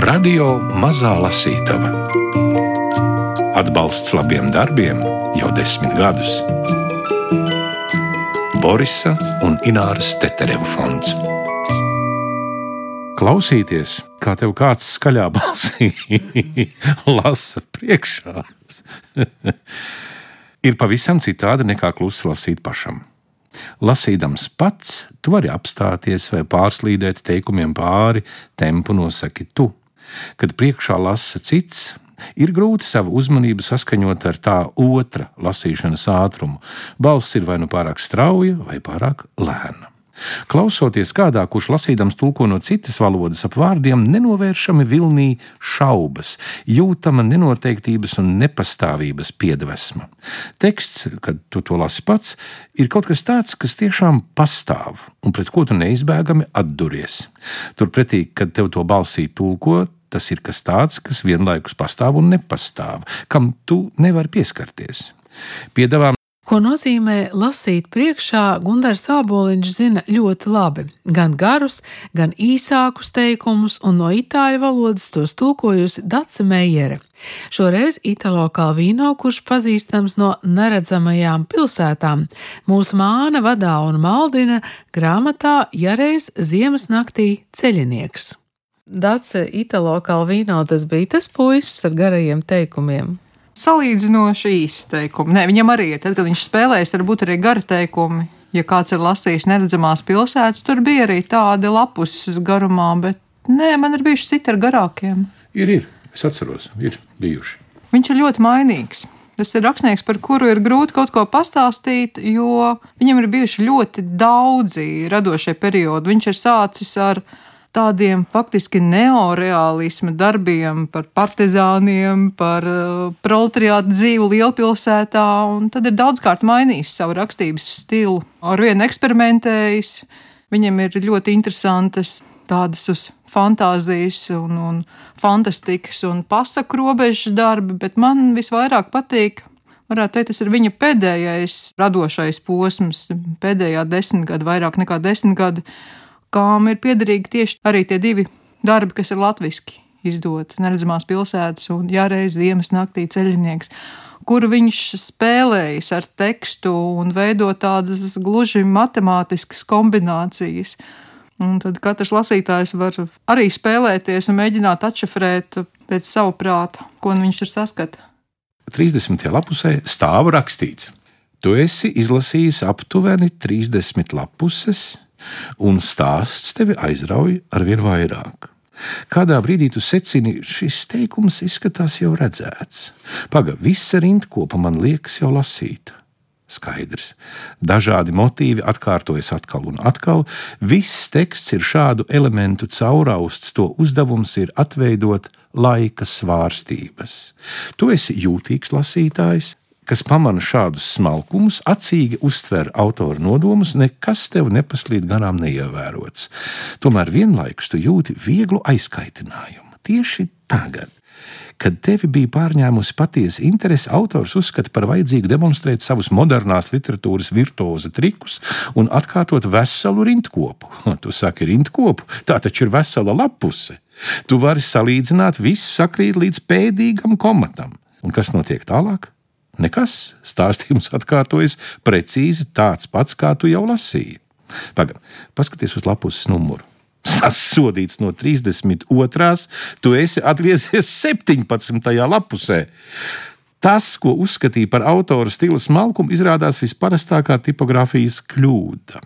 Radio Mazā Lasītava Atbalsts labiem darbiem jau desmit gadus. Borisa un Ināras Tetereva fonds. Klausīties, kā tev kāds skaļā balsī lasa priekšā, ir pavisam citādi nekā klusi lasīt pašam. Lasīdams pats, tu vari apstāties vai pārslīdēt teikumiem pāri, tempu nosaki tu. Kad priekšā lasa cits, ir grūti savu uzmanību saskaņot ar tā otra lasīšanas ātrumu. Balss ir vai nu pārāk strauja, vai pārāk lēna. Klausoties kādā, kurš lasīdams tulko no citas valodas ap vārdiem, nenovēršami vilnī šaubas, jūtama nenoteiktības un nepastāvības piedvesma. Teksts, kad tu to lasi pats, ir kaut kas tāds, kas tiešām pastāv un pret ko tu neizbēgami atduries. Turpretī, kad tev to balsī tulko, tas ir kas tāds, kas vienlaikus pastāv un nepastāv, kam tu nevari pieskarties. Piedāvām Ko nozīmē lasīt priekšā, Gunārs Aboliņš zina ļoti labi. Gan garus, gan īsākus teikumus, un no itāļu valodas tos tulkojusi Dace Meijere. Šoreiz Italo Kalvino, kurš pazīstams no neredzamajām pilsētām, mūs māna vadā un maldina grāmatā Jareiz ziemas naktī ceļinieks. Dace Italo Kalvino tas bija tas puisis ar garajiem teikumiem salīdzinoši īsi teikumi. Nē, viņam arī. Tad, kad viņš spēlējas, var būt arī gari teikumi. Ja kāds ir lasījis neredzamās pilsētas, tur bija arī tādi lapus garumā, bet nē, man ir bijuši citi ar garākiem. Ir, ir. Es atceros, ir bijuši. Viņš ir ļoti mainīgs. Tas ir rakstnieks, par kuru ir grūti kaut ko pastāstīt, jo viņam ir bijuši ļoti daudzi radošie periodi. Viņš ir sācis ar tādiem faktiski neoreālisma darbiem par partizāniem, par uh, proletariātu dzīvu lielpilsētā, un tad ir daudzkārt mainījis savu rakstības stilu, ar vienu eksperimentējis. Viņam ir ļoti interesantas tādas uz fantāzijas un, un fantastikas un pasaku robežas darbi, bet man visvairāk patīk varētu teikt, tas ir viņa pēdējais radošais posms, pēdējā desmitgada, vairāk nekā desmitgada, kām ir piederīgi tieši arī tie divi darbi, kas ir latviski izdoti - Neredzamās pilsētas un Jāreiz ziemas naktī ceļinieks, kur viņš spēlējas ar tekstu un veido tādas gluži matemātiskas kombinācijas. Un tad katrs lasītājs var arī spēlēties un mēģināt atšifrēt pēc sava prāta, ko viņš tur saskata. 30. lapusē stāv rakstīts: Tu esi izlasījis aptuveni 30 lapuses, un stāsts tevi aizrauj ar vien vairāk. Kādā brīdī tu secini, šis teikums izskatās jau redzēts. Paga, visa rindkopa man liekas jau lasīta. Skaidrs. Dažādi motīvi atkārtojas atkal un atkal. Viss teksts ir šādu elementu caurausts, to uzdevums ir atveidot laika svārstības. Tu esi jūtīgs lasītājs, kas pamana šādus smalkumus, acīgi uztver autora nodomus, nekas tev nepaslīd garām neievērots. Tomēr vienlaikus tu jūti vieglu aizkaitinājumu. Tieši tagad. Kad tevi bija pārņēmusi patiesa interese, autors uzskata par vajadzīgu demonstrēt savus modernās literatūras virtuoza trikus un atkārtot veselu rindkopu. Tu saki, rindkopu, tā taču ir vesela lapuse. Tu vari salīdzināt, viss sakrīt līdz pēdīgam komatam. Un kas notiek tālāk? Nekas stāstījums atkārtojas precīzi tāds pats, kā tu jau lasīji. Pagaid, paskaties uz lapus numuru. Sasodīts no 32. Tu esi atgriezies 17. lapusē. Tas, ko uzskatīja par autora stila smalkumu, izrādās visparastākā tipogrāfijas kļūda.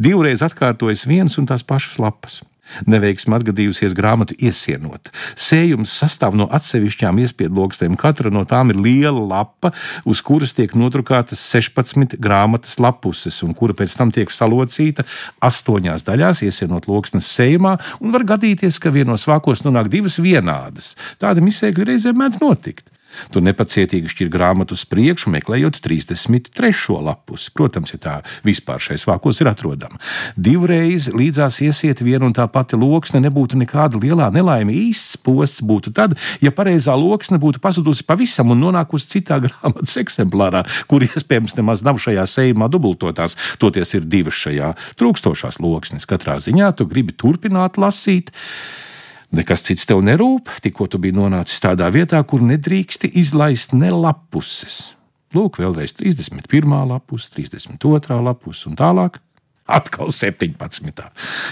Divreiz atkārtojas viens un tās pašas lapas. Neveiksmi atgadījusies grāmatu iesienot. Sējums sastāv no atsevišķām iespiedlogstēm. Katra no tām ir liela lapa, uz kuras tiek nodrukātas 16 grāmatas lapuses, un kura pēc tam tiek salocīta astoņās daļās, iesienot loksnes sējumā, un var gadīties, ka vienos vākos nonāk divas vienādas. Tādi misēkļi reizēm mēdz notikt. Tu nepacietīgi šķir grāmatu uz priekšu, meklējot 33. lapus. Protams, ja tā vispār šais vākos ir atrodama. Divreiz līdzās iesiet viena un tā pati loksne nebūtu nekāda lielā nelaime. Īsts posts būtu tad, ja pareizā loksne būtu pazudusi pavisam un nonākusi citā grāmatas eksemplārā, kur iespējams nemaz nav šajā sējumā dubultotās. Toties ir divas šajā trūkstošās loksnes. Katrā ziņā tu gribi turpināt lasīt. Nekas cits tev nerūp, tikko tu biji nonācis tādā vietā, kur nedrīksti izlaist ne lapuses. Lūk, vēlreiz 31. lapus, 32. lapus un tālāk. Atkal 17.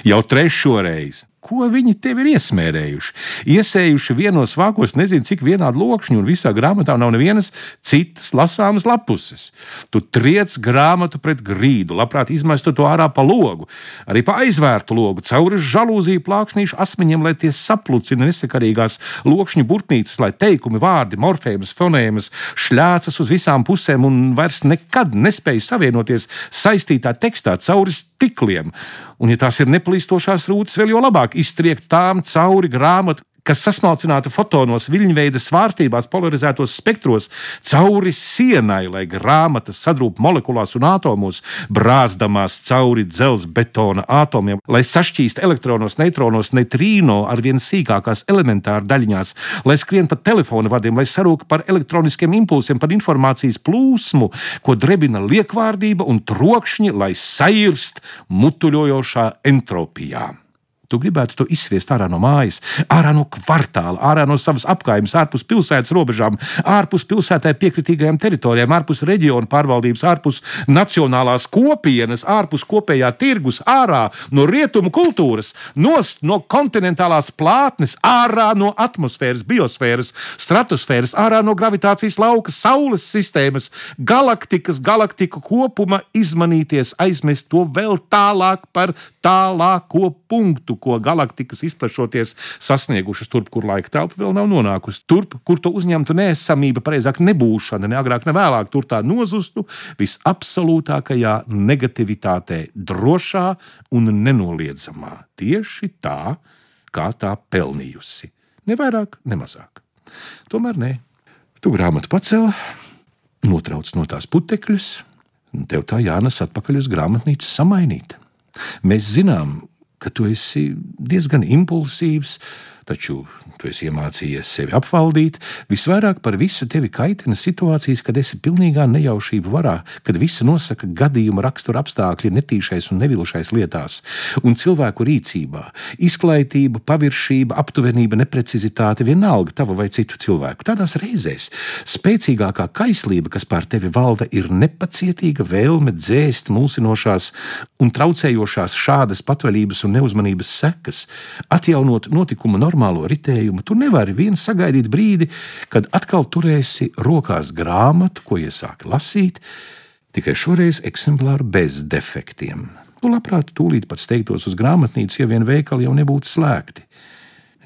Jau trešo reizi. Ko viņi tev ir iesmērējuši? Iesējuši vienos vākos, nezinu, cik vienādu lokšņu, un visā grāmatā nav nevienas citas lasāmas lapuses. Tu triec grāmatu pret grīdu, labprāt izmestu to ārā pa logu, arī pa aizvērtu logu, cauri žalūziju plāksnīšu asmeņiem, lai tie saplucina nesakarīgās lokšņu burtnīcas, lai teikumi, vārdi, morfēmas, fonēmas šļācas uz visām pusēm un vairs nekad nespēja savienoties saistītā tekstā cauri stikliem. Un, ja tās ir neplīstošās rūtas, vēl jo labāk iztriekt tām cauri grāmatu, kas sasmalcināta fotonos, viļņveida svārstībās, polarizētos spektros, cauri sienai, lai grāmatas sadrūp molekulās un atomos, brāzdamās cauri dzelzceļa betona atomiem, lai sašķīst elektronos, neitronos, neitrīno ar vien sīkākās elementāra daļiņās, lai skrien pa telefona vadiem, lai sarūk par elektroniskiem impulsiem, par informācijas plūsmu, ko drebina liekvārdība un trokšņi, lai sairst mutuļojošā entropijā. Tu gribētu to izsviest ārā no mājas, ārā no kvartāla, ārā no savas apgājumas, ārpus pilsētas robežām, ārpus pilsētai piekritīgajām teritorijām, ārpus reģionu pārvaldības, ārpus nacionālās kopienas, ārpus kopējā tirgus, ārā no rietumu kultūras, nost no kontinentālās plātnes, ārā no atmosfēras, biosfēras, stratosfēras, ārā no gravitācijas lauka, saules sistēmas, galaktikas, galaktiku kopuma, izmanīties, aizmest to vēl tālāk par tālāko punktu ko galaktikas izplešoties sasniegušas turp, kur laika telpa vēl nav nonākusi. Turp, kur to uzņemtu neesamība, pareizāk nebūšana, ne agrāk, ne vēlāk, tur tā nozustu visabsolūtākajā negativitātē, drošā un nenoliedzamā. Tieši tā, kā tā pelnījusi. Ne vairāk, ne mazāk. Tomēr nē, tu grāmatu pacēli, notrauc no tās putekļus, un tev tā jānes atpakaļ uz grāmatnīcu samainīt. Mēs zinām, ka tu esi diezgan impulsīvs, taču tu esi iemācījies sevi apvaldīt. Visvairāk par visu tevi kaitina situācijas, kad esi pilnīgā nejaušību varā, kad visi nosaka gadījuma rakstura apstākļi netīšais un nevilušais lietās, un cilvēku rīcībā - izklaitība, paviršība, aptuvenība, neprecizitāte, vienalga tava vai citu cilvēku. Tādās reizēs spēcīgākā kaislība, kas pār tevi valda, ir nepacietīga vēlme dzēst mulsinošās un traucējošās šādas patvaļības un neuzmanības sekas, atjaunot notikumu normālo ritējumu, tu nevari viens sagaidīt brīdi, kad atkal turēsi rokās grāmatu, ko iesāki lasīt, tikai šoreiz eksemplāru bez defektiem. Tu labprāt tūlīt pat steigtos uz grāmatnīcu, ja vien veikali jau nebūtu slēgti.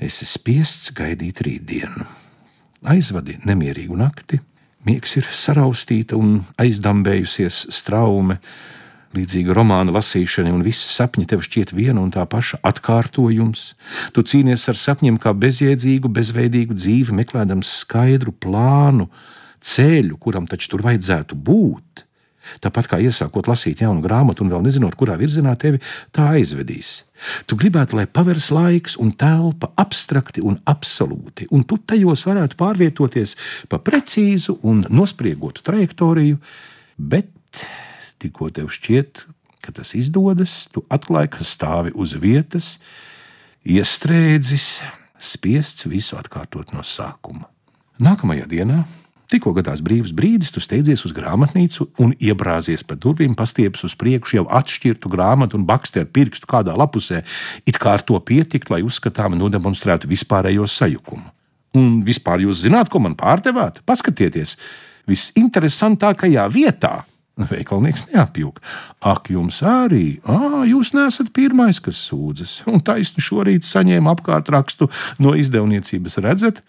Esi spiests gaidīt rītdienu. Aizvadi nemierīgu nakti, miegs ir saraustīta un aizdambējusies straume Līdzīga romāna lasīšana un visi sapņi tev šķiet viena un tā paša atkārtojums. Tu cīnies ar sapņiem kā bezjēdzīgu, bezveidīgu dzīvi, meklējams skaidru plānu, ceļu, kuram taču tur vajadzētu būt. Tāpat kā iesākot lasīt jaunu grāmatu un vēl nezinot, kurā virzienā tevi tā aizvedīs. Tu gribētu, lai pavērs laiks un telpa abstrakti un absolūti, un tu tajos varētu pārvietoties pa precīzu un nospriegotu trajektoriju, bet tikko tev šķiet, ka tas izdodas, tu atklāji, ka stāvi uz vietas, iestrēdzis, spiests visu atkārtot no sākuma. Nākamajā dienā, tikko gadās brīvs brīdis, tu steidzies uz grāmatnīcu un iebrāzies pa durvīm, pastiepis uz priekšu jau atšķirtu grāmatu un baksti ar pirkstu kādā lapusē, it kā ar to pietikt, lai uzskatāmi nodemonstrētu vispārējo sajukumu. Un vispār jūs zināt, ko man pārdevāt? Paskatieties, visinteresantākajā vietā Veikalnieks neapjūka. Ak, jums arī, ah, jūs nesat pirmais, kas sūdzas. Un taisni šorīt saņēma apkārt rakstu no izdevniecības. Redzat,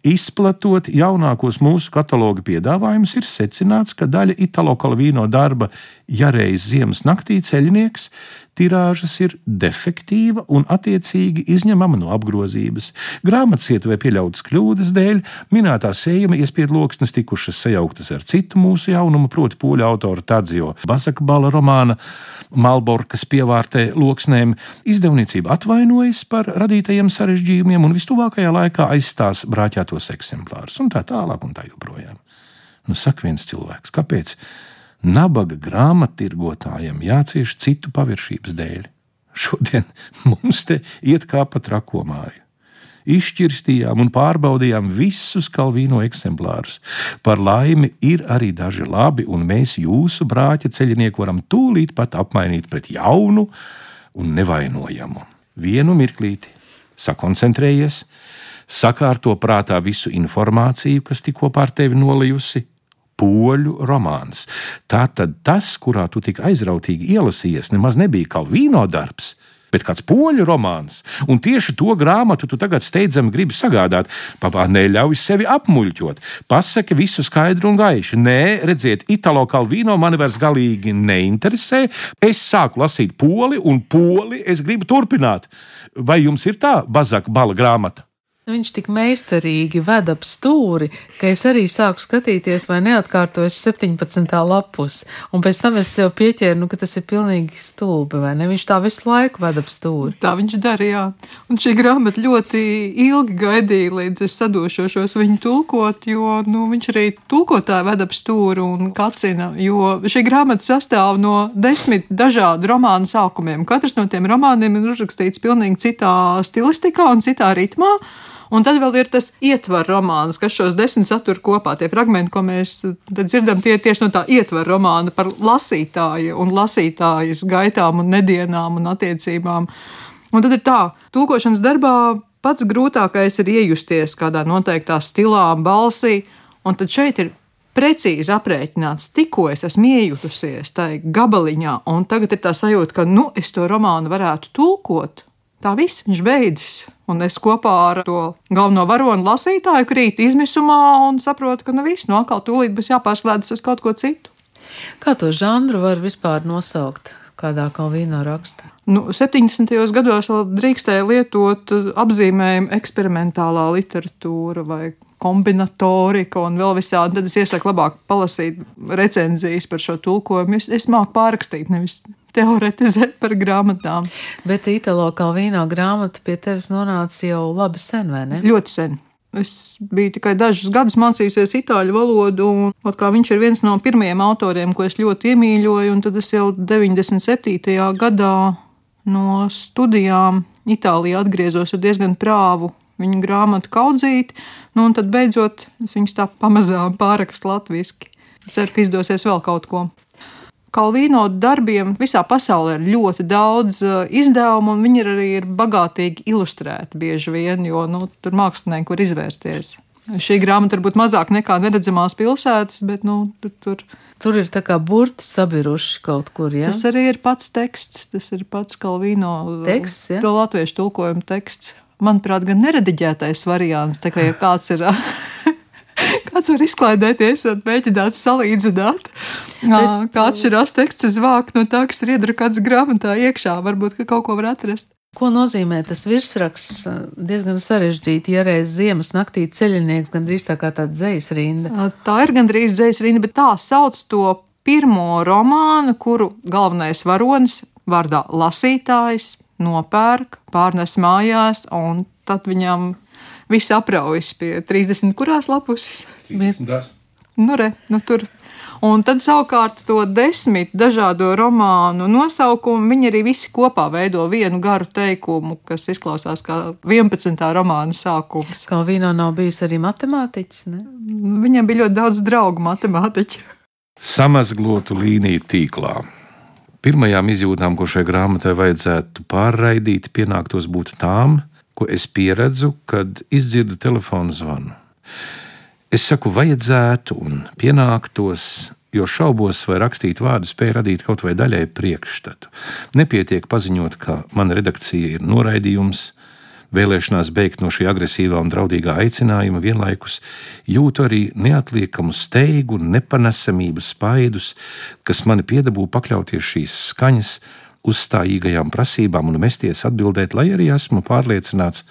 izplatot jaunākos mūsu kataloga piedāvājumus, ir secināts, ka daļa Italo Kalvīno darba, ja reiz ziemas naktī ceļnieks, tirāžas ir defektīva un attiecīgi izņemama no apgrozības. Grāmatcietuvē pieļautas kļūdas dēļ minētā sējuma iespiedu loksnes tikušas sajauktas ar citu mūsu jaunumu, proti poļu autoru Tadzio Basakbala romāna Malborkas pievārtē loksnēm. Izdevniecība atvainojas par radītajiem sarežģījumiem un vistuvākajā laikā aizstās brāķētos eksemplārus un tā tālāk un tā joprojām. Nu, saka viens cilvēks, kāpēc? Nabaga grāmattirgotājiem jācieš citu paviršības dēļ. Šodien mums te iet kā pa trako māju. Izšķirstījām un pārbaudījām visus Kalvīno eksemplārus. Par laimi ir arī daži labi, un mēs jūsu brāķa ceļinieku varam tūlīt pat apmainīt pret jaunu un nevainojamu. Vienu mirklīti, sakoncentrējies, sakārto prātā visu informāciju, kas tikko pār tevi nolijusi. Poļu romāns. Tātad tas, kurā tu tik aizrautīgi ielasījies, nemaz nebija Kalvīno darbs, bet kāds poļu romāns. Un tieši to grāmatu tu tagad steidzami gribi sagādāt. Papā, neļauj sevi apmuļķot. Pasaki visu skaidru un gaiši. Nē, redziet, Italo Kalvino mani vairs galīgi neinteresē. Es sāku lasīt poli, un poli es gribu turpināt. Vai jums ir tā bazaka bala grāmata? Nu, viņš tik meistarīgi ved ap stūri, ka es arī sāku skatīties, vai neatkārtojas 17. lapus. Un pēc tam es jau pieķēru, nu, ka tas ir pilnīgi stulbi, vai ne? Viņš tā visu laiku ved ap stūri. Tā viņš darīja. Un šī grāmata ļoti ilgi gaidīja, līdz es sadošos viņu tulkot, jo nu, viņš arī tulkotāju ved ap stūri un kacina. Jo šī grāmata sastāv no desmit dažādu romānu sākumiem. Katrs no tiem romāniem ir uzrakstīts pilnīgi citā stilistikā un citā ritmā. Un tad vēl ir tas ietvaru romāns, kas šos desmit satur kopā. Tie fragmenti, ko mēs dzirdam, tie ir tieši no tā ietvaru romāna par lasītāju un lasītājas gaitām un nedienām un attiecībām. Un tad ir tā, tūkošanas darbā pats grūtākais ir iejusties kādā noteiktā stilā, balsī, un tad šeit ir precīzi aprēķināts, tikko es esmu iejutusies tajā gabaliņā, un tagad ir tā sajūta, ka, nu, es to romānu varētu tulkot, Tā viss viņš beidzas. Un es kopā ar to galveno varonu lasītāju krītu izmisumā un saprotu, ka nu viss, no atkal tūlīt būs jāpārslēdzas uz kaut ko citu. Kā to žanru var vispār nosaukt? Kādā kalvīnā raksta? Nu, 70. gados vēl drīkstēja lietot apzīmējumu eksperimentālā literatūra vai kombinatorika un vēl visādi. Tad es iesaku labāk palasīt recenzijas par šo tulkojumu. Es, es māku pārrakstīt, nevis teoretizēt par grāmatām. Bet Itālijā Kalvīno grāmata pie tevis nonāca jau labi sen, vai ne? Ļoti sen. Es biju tikai dažus gadus mācījusies itāļu valodu, un viņš ir viens no pirmajiem autoriem, ko es ļoti iemīļoju, un tad es jau 97. gadā no studijām Itālijā atgriezos ar diezgan prāvu viņu grāmatu kaudzīt, nu, un tad beidzot viņus tā pamazām pārakstu latviski. Ceru, ka izdosies vēl kaut ko. Kalvīno darbiem visā pasaulē ir ļoti daudz uh, izdevumu, un viņi arī ir bagātīgi ilustrēti bieži vien, jo nu, tur mākslinieki var izvērsties. Šī grāmata varbūt mazāk nekā neredzamās pilsētas, bet nu, tur, tur. Tur ir tā kā burti sabiruši kaut kur. Ja? Tas arī ir pats teksts, tas ir pats Kalvīno teksts, ja? to latviešu tulkojuma teksts. Manuprāt, gan nerediģētais variants, tā kā ja kāds ir Kāds var izklaidēties un mēģināt salīdzināt, Bet, kā atšķirās teksts uz vāku no tā, kas ir iedrukāts grāmatā iekšā. Varbūt kaut ko var atrast. Ko nozīmē tas virsraksts? Diezgan sarežģīti, ja reiz ziemas naktī ceļinieks gandrīz tā kā tāda dzejas rinda. Tā ir gandrīz dzejas rinda, bet tā sauc to pirmo romānu, kuru galvenais varonis vārdā lasītājs nopērk, pārnes mājās, un tad viņam viss apraujas pie 30, kurās lapuses? 30. Nu, re, nu tur. Un tad savukārt to desmit dažādo romānu nosaukumu viņi arī visi kopā veido vienu garu teikumu, kas izklausās kā 11. romāna sākums. Kā vīno nav bijis arī matemātiķis? Ne? Viņam bija ļoti daudz draugu matemātiķu. Samazglotu līniju tīklā. Pirmajām izjūtām, ko šai grāmatai vajadzētu pārraidīt, pienāktos būt tām, ko es pieredzu, kad izdzirdu telefonu zvanu. Es saku, vajadzētu un pienāktos, jo šaubos, vai rakstīt vārdu spēj radīt kaut vai daļai priekšstatu. Nepietiek paziņot, ka mana redakcija ir noraidījums, vēlēšanās beigt no šī agresīvā un draudīgā aicinājuma, vienlaikus jūtu arī neatliekamu steigu nepanesamību spaidus, kas mani piedabū pakļauties šīs skaņas uzstājīgajām prasībām un mesties atbildēt, lai arī esmu pārliecināts,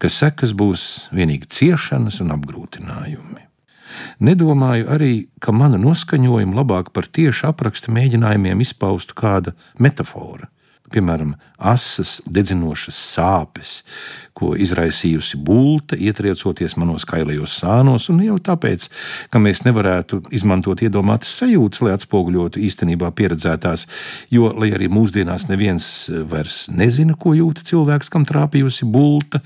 ka sekas būs vienīgi ciešanas un apgrūtinājumi. Nedomāju arī, ka mana noskaņojuma labāk par tieši apraksta mēģinājumiem izpaustu kāda metāfora. Piemēram, asas, dedzinošas sāpes, ko izraisījusi bulta, ietriecoties manos kailajos sānos, un jau tāpēc, ka mēs nevarētu izmantot iedomātas sajūtas, lai atspoguļotu īstenībā pieredzētās, jo, lai arī mūsdienās neviens vairs nezina, ko jūt cilvēks, kam trāpījusi bulta,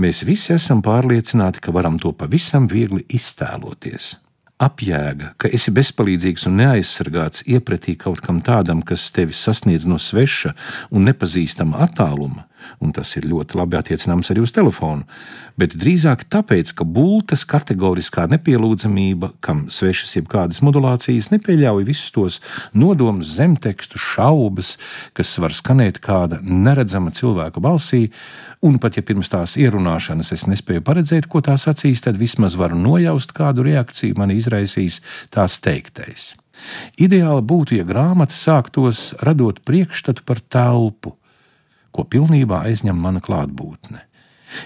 mēs visi esam pārliecināti, ka varam to pavisam viegli iztēloties apjēga, ka esi bezpalīdzīgs un neaizsargāts iepratī kaut kam tādam, kas tevi sasniedz no sveša un nepazīstama attāluma, un tas ir ļoti labi attiecināms arī uz telefonu, bet drīzāk tāpēc, ka bultas kategoriskā nepielūdzamība, kam svešas jebkādas modulācijas, nepieļauj visus tos nodomus, zemtekstu, šaubas, kas var skanēt kāda neredzama cilvēka balsī, un pat ja pirms tās ierunāšanas es nespēju paredzēt, ko tā sacīs, tad vismaz varu nojaust, kādu reakciju man izraisīs tās teiktais. Ideāli būtu, ja grāmata sāktos radot priekšstatu par telpu, ko pilnībā aizņem mana klātbūtne.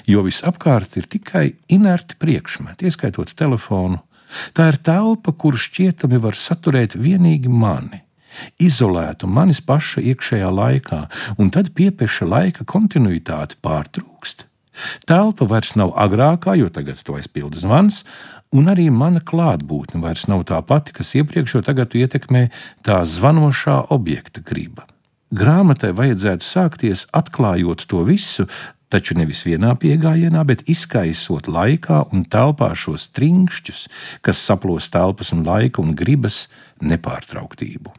Jo visapkārt ir tikai inerti priekšmeti, ieskaitot telefonu. Tā ir telpa, kur šķietami var saturēt tikai mani izolētu manis paša iekšējā laikā, un tad piepeša laika kontinuitāte pārtrūkst. Telpa vairs nav agrākā, jo tagad to aizpilda zvans, un arī mana klātbūtne vairs nav tā pati, kas iepriekš, jo tagad ietekmē tā zvanošā objekta griba. Grāmatai vajadzētu sākties atklājot to visu, taču nevis vienā piegājienā, bet izkaisot laikā un telpā šos trinkšķus, kas saplos telpas un laika un gribas nepārtrauktību.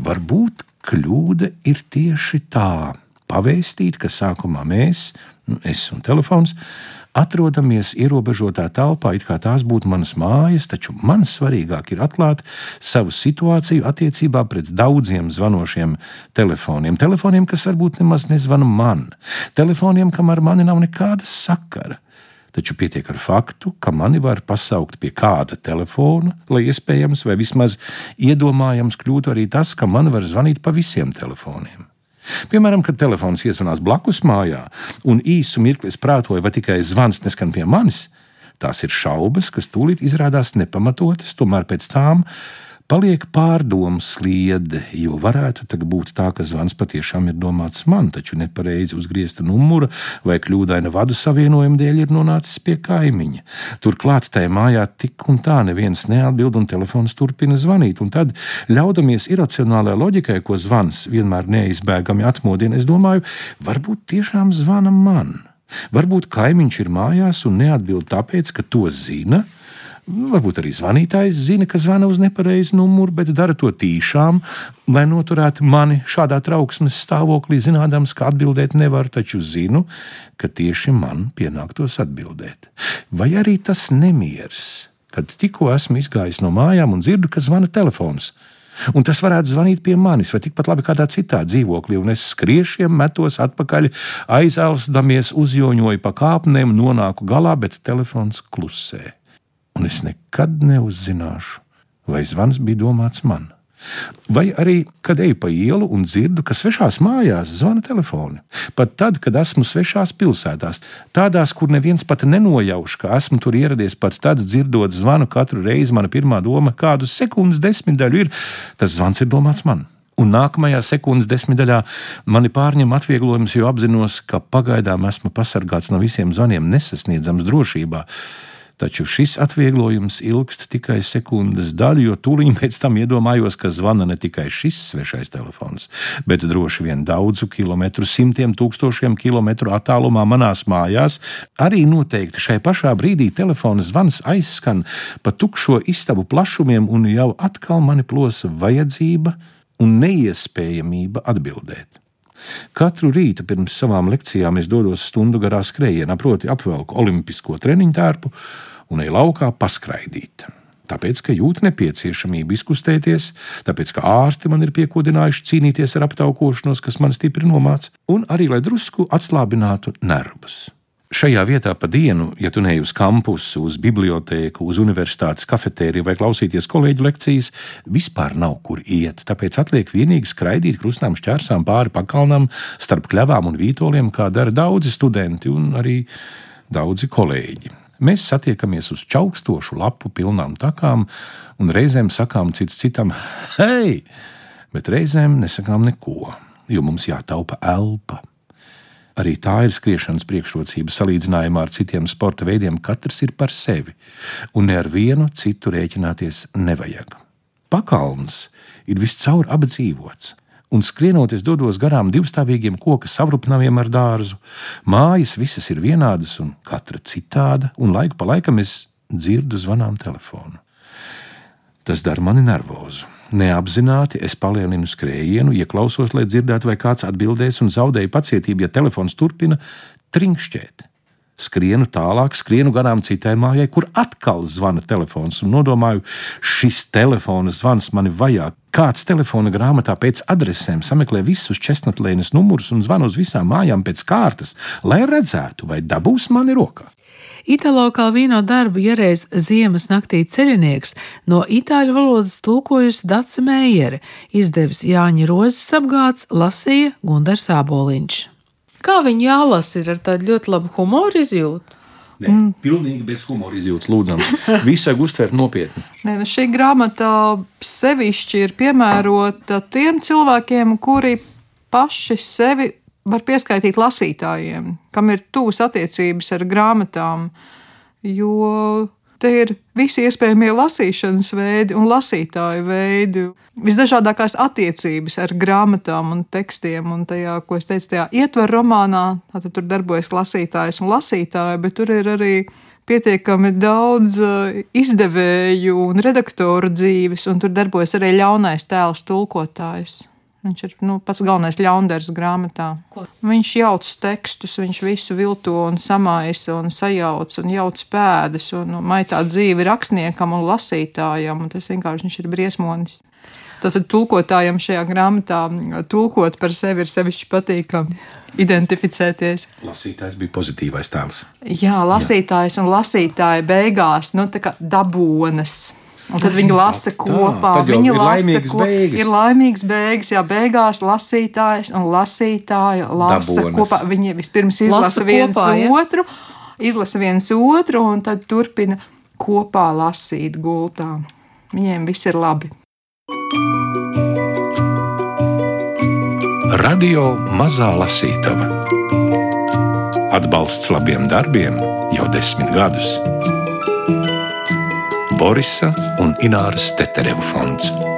Varbūt kļūda ir tieši tā, pavēstīt, ka sākumā mēs, nu, es un telefons, atrodamies ierobežotā telpā, it kā tās būtu manas mājas, taču man svarīgāk ir atklāt savu situāciju attiecībā pret daudziem zvanošiem telefoniem. Telefoniem, kas varbūt nemaz nezvana man, telefoniem, kam ar mani nav nekāda sakara taču pietiek ar faktu, ka mani var pasaukt pie kāda telefona, lai iespējams vai vismaz iedomājams kļūtu arī tas, ka man var zvanīt pa visiem telefoniem. Piemēram, kad telefons iezvanās blakus mājā un īsu mirkli prātoja, vai tikai zvans neskan pie manis, tās ir šaubas, kas tūlīt izrādās nepamatotas, tomēr pēc tam paliek pārdomu sliede, jo varētu būt tā, ka zvans patiešām ir domāts man, taču nepareizi uzgriezta numura vai kļūdaina vadu savienojuma dēļ ir nonācis pie kaimiņa. Turklāt tajā mājā tik un tā neviens neatbild un telefons turpina zvanīt, un tad, ļaudamies iracionālajai loģikai, ko zvans vienmēr neizbēgami atmodina, es domāju, varbūt tiešām zvana man. Varbūt kaimiņš ir mājās un neatbild tāpēc, ka to zina, Varbūt arī zvanītājs zina, ka zvana uz nepareizu numuru, bet dara to tīšām, lai noturētu mani šādā trauksmes stāvoklī, zinādams, ka atbildēt nevaru, taču zinu, ka tieši man pienāktos atbildēt. Vai arī tas nemieris, kad tikko esmu izgājis no mājām un dzirdu, ka zvana telefons. Un tas varētu zvanīt pie manis, vai tikpat labi kādā citā dzīvoklī, un es skriešiem metos atpakaļ, aizelsdamies, uzjoņoju pa kāpnēm, nonāku galā, bet telefons klusē un es nekad neuzzināšu, vai zvans bija domāts man. Vai arī, kad eju pa ielu un dzirdu, ka svešās mājās zvana telefoni. Pat tad, kad esmu svešās pilsētās, tādās, kur neviens pat nenojauš, ka esmu tur ieradies, pat tad dzirdot zvanu katru reizi, mana pirmā doma, kādu sekundes desmitdaļu ir, tas zvans ir domāts man. Un nākamajā sekundes desmitdaļā mani pārņem atvieglojums, jo apzinos, ka pagaidām esmu pasargāts no visiem zvaniem, nesasniedzams drošībā taču šis atvieglojums ilgst tikai sekundes daļu, jo tūlīt pēc tam iedomājos, ka zvana ne tikai šis svešais telefons, bet droši vien daudzu kilometru, simtiem tūkstošiem kilometru attālumā manās mājās. Arī noteikti šai pašā brīdī telefona zvans aizskan pa tukšo istabu plašumiem, un jau atkal mani plosa vajadzība un neiespējamība atbildēt. Katru rītu pirms savām lekcijām es dodos stundu garā skrējienā, proti, apvelku olimpisko treniņu tērpu un eju laukā paskraidīt. Tāpēc, ka jūtu nepieciešamību izkustēties, tāpēc, ka ārsti man ir piekodinājuši cīnīties ar aptaukošanos, kas man stipri nomāca, un arī lai drusku atslābinātu nervus. Šajā vietā pa dienu, ja tu neej uz kampusu, uz bibliotēku, uz universitātes kafetēriju vai klausīties kolēģu lekcijas, vispār nav kur iet. Tāpēc atliek vienīgi skraidīt krustām šķērsām pāri pakalnam, starp kļavām un vītoliem, kā dara daudzi studenti un arī daudzi kolēģi. Mēs satiekamies uz čaukstošu lapu pilnām takām un reizēm sakām cits citam: hei! Bet reizēm nesakām neko. jo mums jātaupa elpa. Arī tā ir skriešanas priekšrocība salīdzinājumā ar citiem sporta veidiem. Katrs ir par sevi, un ne ar vienu citu rēķināties nevajag. Pakalns ir viscaur apdzīvots, un skrienot es dodos garām divstāvīgiem koku savrupnaviem ar dārzu. Mājas visas ir vienādas un katra citāda, un laiku pa laikam es dzirdu zvanām telefonu. Tas dara mani nervozu. Neapzināti es palielinu skrējienu, ieklausos, lai dzirdētu, vai kāds atbildēs, un zaudēju pacietību, ja telefons turpina trinkšķēt. Skrienu tālāk, skrienu garām citai mājai, kur atkal zvana telefons, un nodomāju, šis telefona zvans mani vajā. Kāds telefona grāmatā pēc adresēm sameklē visus česnatlēnas numurus un zvana uz visām mājām pēc kārtas, lai redzētu, vai dabūs mani rokā. Italo Kalvino darbu iereiz ziemas naktī ceļinieks no itāļu valodas tulkojusi Dace Meijere, izdevis Jāņa Rozes apgāds, lasīja Gundars Āboliņš. Kā viņi jālasa ir ar tādu ļoti labu humoru izjūtu? Nē, mm. Pilnīgi bez humora izjūtas, lūdzam. Visu vajag uztvert nopietni. Nē, nu šī grāmata sevišķi ir piemērota tiem cilvēkiem, kuri paši sevi var pieskaitīt lasītājiem, kam ir tuvas attiecības ar grāmatām, jo te ir visi iespējamie lasīšanas veidi un lasītāju veidi, visdažādākās attiecības ar grāmatām un tekstiem. Un tajā, ko es teicu, tajā ietver romānā, tad tur darbojas lasītājs un lasītāji, bet tur ir arī pietiekami daudz uh, izdevēju un redaktoru dzīves, un tur darbojas arī ļaunais tēls tulkotājs. Viņš ir nu, pats galvenais ļaundars grāmatā. Ko? Viņš jauc tekstus, viņš visu vilto un samaisa un sajauc un jauc pēdas un maitā dzīvi rakstniekam un lasītājam. Un tas vienkārši viņš ir briesmonis. Tātad tulkotājam šajā grāmatā tulkot par sevi ir sevišķi patīkami identificēties. Lasītājs bija pozitīvais tēls. Jā, lasītājs Jā. un lasītāja beigās, nu tā kā dabonas. Un tad viņi lasa tā, kopā. Viņi ir laimīgs ko, beigas. Ir laimīgs beigas, jā, beigās lasītājs un lasītāja lasa Dabonas. kopā. Viņi vispirms izlasa lasa viens kopā, ja? otru, izlasa viens otru un tad turpina kopā lasīt gultā. Viņiem viss ir labi. Radio Mazā Lasītava Atbalsts labiem darbiem jau desmit gadus. Borisa un Ināras Tetereva fonds.